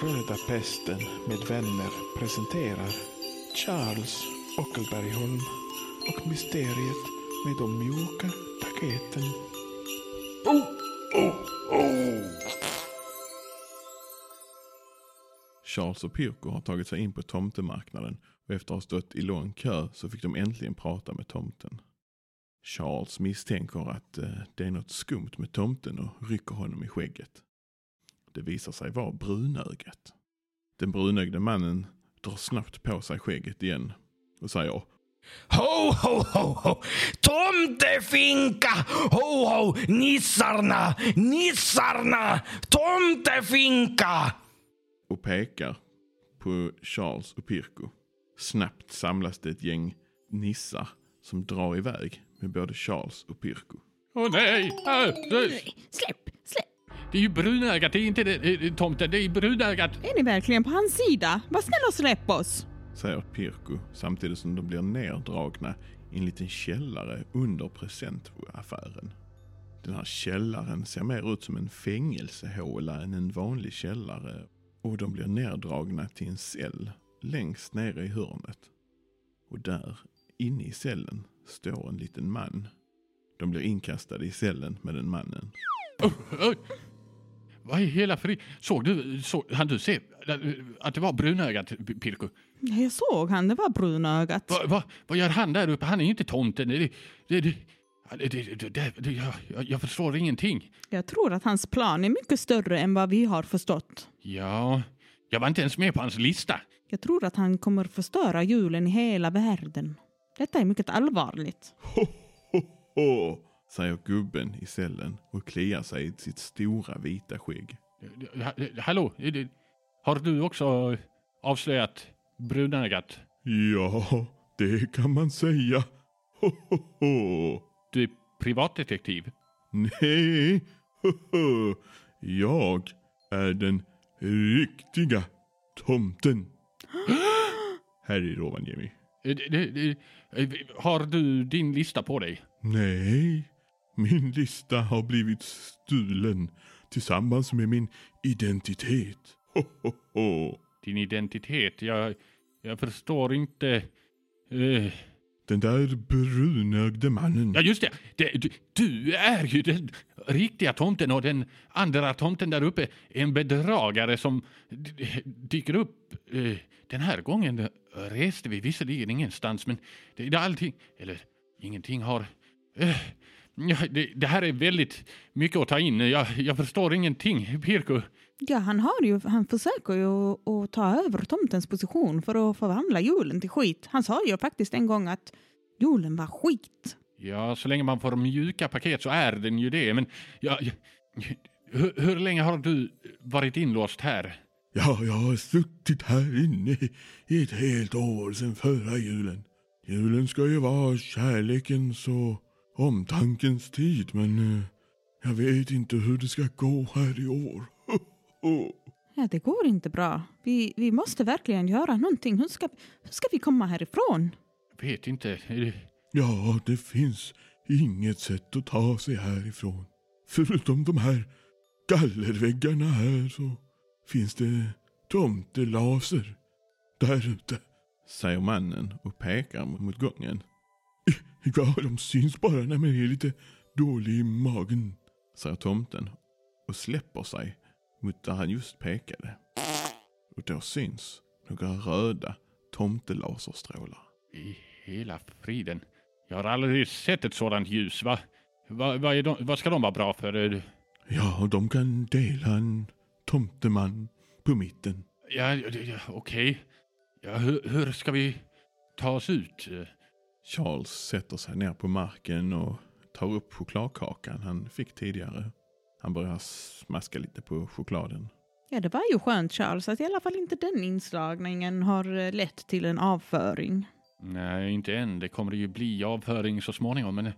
Skörda pesten med vänner presenterar Charles Ockelbergholm och Mysteriet med de mjuka paketen. Oh, oh, oh. Charles och Pirko har tagit sig in på tomtemarknaden och efter att ha stått i lång kö så fick de äntligen prata med tomten. Charles misstänker att eh, det är något skumt med tomten och rycker honom i skägget. Det visar sig vara brunögat. Den brunögde mannen drar snabbt på sig skägget igen och säger Ho, ho, ho, ho! Tomtefinka! Ho, ho! Nissarna! Nissarna! Tomtefinka! och pekar på Charles och Pirko. Snabbt samlas det ett gäng nissar som drar iväg med både Charles och Pirko. Åh nej! Äh, släpp. Det är ju brunögat, det är inte det, det, tomten, det är brunögat. Är ni verkligen på hans sida? Var snäll och släpp oss. Säger Pirko samtidigt som de blir neddragna i en liten källare under presentaffären. Den här källaren ser mer ut som en fängelsehåla än en vanlig källare och de blir neddragna till en cell längst nere i hörnet. Och där, inne i cellen, står en liten man. De blir inkastade i cellen med den mannen. Oh, oh. Vad i hela fri... Såg du, såg, han du se att det var brunögat, Pirko? Ja, Jag såg han, det var brunögat. Va, va, vad gör han där uppe? Han är ju inte tomten. Det, det, det, jag- jag förstår ingenting. Jag tror att hans plan är mycket större än vad vi har förstått. Ja, jag var inte ens med på hans lista. Jag tror att han kommer förstöra julen i hela världen. Detta är mycket allvarligt. Ho, ho, ho, säger gubben i cellen och kliar sig i sitt stora vita skägg. Ha- Hallå, har du också avslöjat brunögat? Ja, det kan man säga. Ho, ho, ho. Du är privatdetektiv? Nej, ho, ho. jag är den riktiga tomten. Här i Rovaniemi. Har du din lista på dig? Nej, min lista har blivit stulen tillsammans med min identitet. Ho, ho, ho. Din identitet? Jag, jag förstår inte. Eh, Den där brunögde mannen. Ja, just det. det du, du är ju den riktiga tomten och den andra tomten där uppe en bedragare som dyker upp. Eh, Den här gången reste vi visserligen ingenstans, men det, det allting, eller ingenting har... eh, ja, det, det här är väldigt mycket att ta in. Jag, jag förstår ingenting, Pirko. Ja, han, har ju, han försöker ju att ta över tomtens position för att förvandla julen till skit. Han sa ju faktiskt en gång att julen var skit. Ja, så länge man får mjuka paket så är den ju det, men... Ja, ja, hur, hur länge har du varit inlåst här? Ja, jag har suttit här inne i ett helt år sedan förra julen. Julen ska ju vara kärlekens och omtankens tid, men eh, jag vet inte hur det ska gå här i år. Ja, det går inte bra. Vi, vi måste verkligen göra någonting. Hur ska, hur ska vi komma härifrån? Vet inte. Det- Ja, det finns inget sätt att ta sig härifrån. Förutom de här gallerväggarna här så finns det tomtelaser där ute. Säger mannen och pekar mot gången. Ja, de syns bara när man är lite dålig i magen. Säger tomten och släpper sig mot där han just pekade. Och då syns några röda tomtelaserstrålar. I hela friden. Jag har aldrig sett ett sådant ljus. Va, va, vad de, vad ska de vara bra för? Ja, de kan dela en tomteman på mitten. Ja, ja, okej. Ja, hur, hur ska vi ta oss ut? Charles sätter sig ner på marken och tar upp chokladkakan han fick tidigare. Han börjar smaska lite på chokladen. Ja, det var ju skönt Charles att i alla fall inte den inslagningen har eh, lett till en avföring. Nej, inte än. Det kommer ju bli avföring så småningom, men jag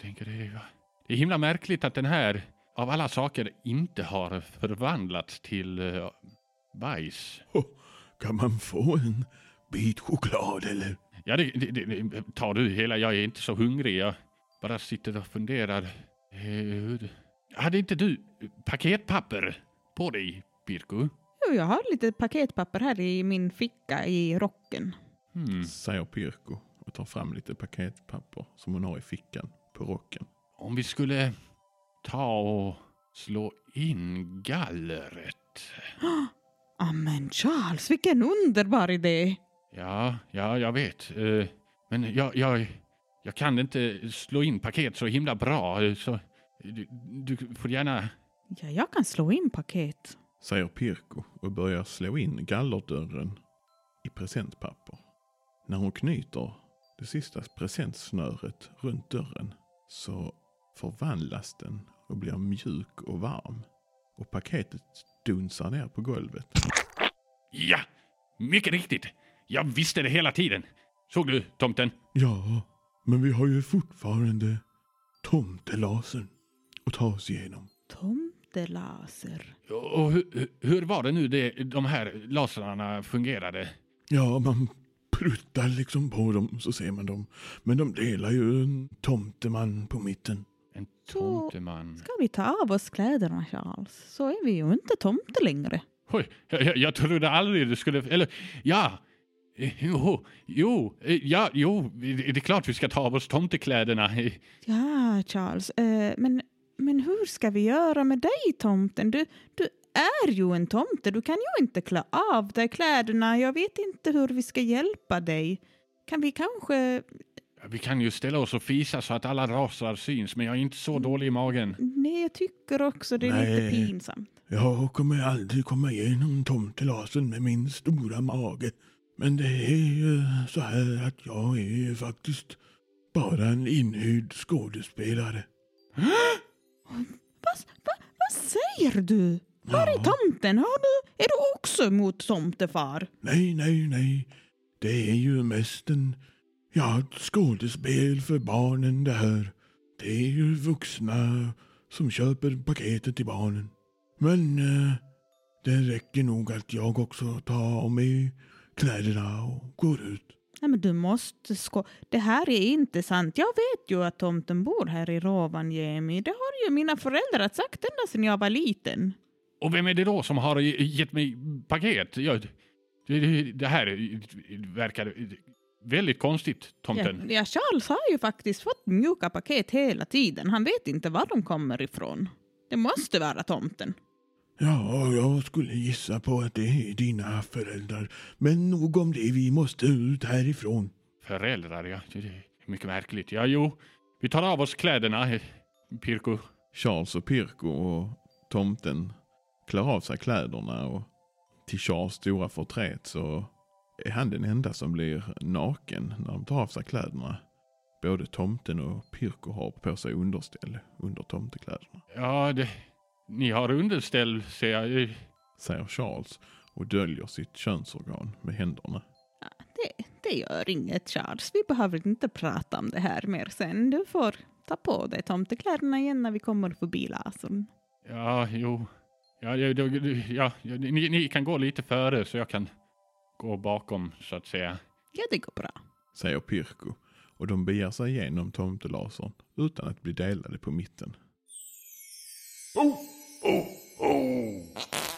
tänker det är, det är himla märkligt att den här, av alla saker, inte har förvandlats till uh, bajs. Oh, kan man få en bit choklad eller? Ja, det, det, det, tar du hela. Jag är inte så hungrig. Jag bara sitter och funderar. Hur- Hade inte du paketpapper på dig, Pirko? Jo, jag har lite paketpapper här i min ficka i rocken. Hmm. Säger Pirko och tar fram lite paketpapper som hon har i fickan på rocken. Om vi skulle ta och slå in gallret. Ja, men Charles, vilken underbar idé! Ja, ja, jag vet. Eh, Men jag, jag, jag kan inte slå in paket så himla bra. eh, Så du, du får gärna... Ja, jag kan slå in paket. Säger Pirko och börjar slå in gallerdörren i presentpapper. När hon knyter det sista presentsnöret runt dörren så förvandlas den och blir mjuk och varm. Och paketet dunsar ner på golvet. Ja, mycket riktigt. Jag visste det hela tiden. Såg du, tomten? Ja, men vi har ju fortfarande tomtelasern att ta oss igenom. Tomtelaser. Och hur, hur var det nu det, de här lasrarna fungerade? Ja, man pruttar liksom på dem så ser man dem. Men de delar ju en tomteman på mitten. En Så- tomteman. Ska vi ta av oss kläderna, Charles? Så är vi ju inte tomte längre. Oj, jag, jag, jag trodde aldrig du skulle... Eller, ja. Eh, Jo, jo, eh, ja, jo, det är klart vi ska ta av oss tomtekläderna. Ja, Charles, eh, men, men hur ska vi göra med dig, tomten? Du, du är ju en tomte. Du kan ju inte klä av dig kläderna. Jag vet inte hur vi ska hjälpa dig. Kan vi kanske... Vi kan ju ställa oss och fisa så att alla rasar syns, men jag är inte så dålig i magen. Nej, jag tycker också det är Nej. lite pinsamt. Jag kommer aldrig komma igenom tomtelasern med min stora mage. Men det är ju så här att jag är faktiskt bara en inhyrd skådespelare. Vad, vad, vad säger du? Var är tomten? Har du, är du också emot tomtefar? Nej, nej, nej. Det är ju mest en, ja, ett skådespel för barnen det här. Det är ju vuxna som köper paketet till barnen. Men eh, det räcker nog att jag också tar mig kläderna och går ut. Nej, men du måste sko... Det här är inte sant. Jag vet ju att tomten bor här i Rovaniemi. Det har ju mina föräldrar sagt ända sedan jag var liten. Och vem är det då som har gett mig paket? Jag, det, här verkar väldigt konstigt, Ja, tomten. ja, Charles har ju faktiskt fått mjuka paket hela tiden. Han vet inte var de kommer ifrån. Det måste vara tomten. Ja, jag skulle gissa på att det är dina föräldrar. Men nog om det, vi måste ut härifrån. Föräldrar, ja. Det är mycket märkligt. Ja, jo. Vi tar av oss kläderna, eh, Pirko. Charles och Pirko och tomten klär av sig kläderna och till Charles stora förtret så är han den enda som blir naken när de tar av sig kläderna. Både tomten och Pirko har på sig underställ under tomtekläderna, Ja, det, ni har underställ, ser jag. Eh, säger Charles och döljer sitt könsorgan med händerna. Det, det gör inget, Charles. Vi behöver inte prata om det här mer sen. Du får ta på dig tomtekläderna igen när vi kommer förbi lasern. Ja, jo. Ja, ja, ja, ja, ja ni, ni kan gå lite före så jag kan gå bakom, så att säga. Ja, det går bra. Säger Pirko och de beger sig igenom tomtelasern utan att bli delade på mitten. Oh, Oh, ho.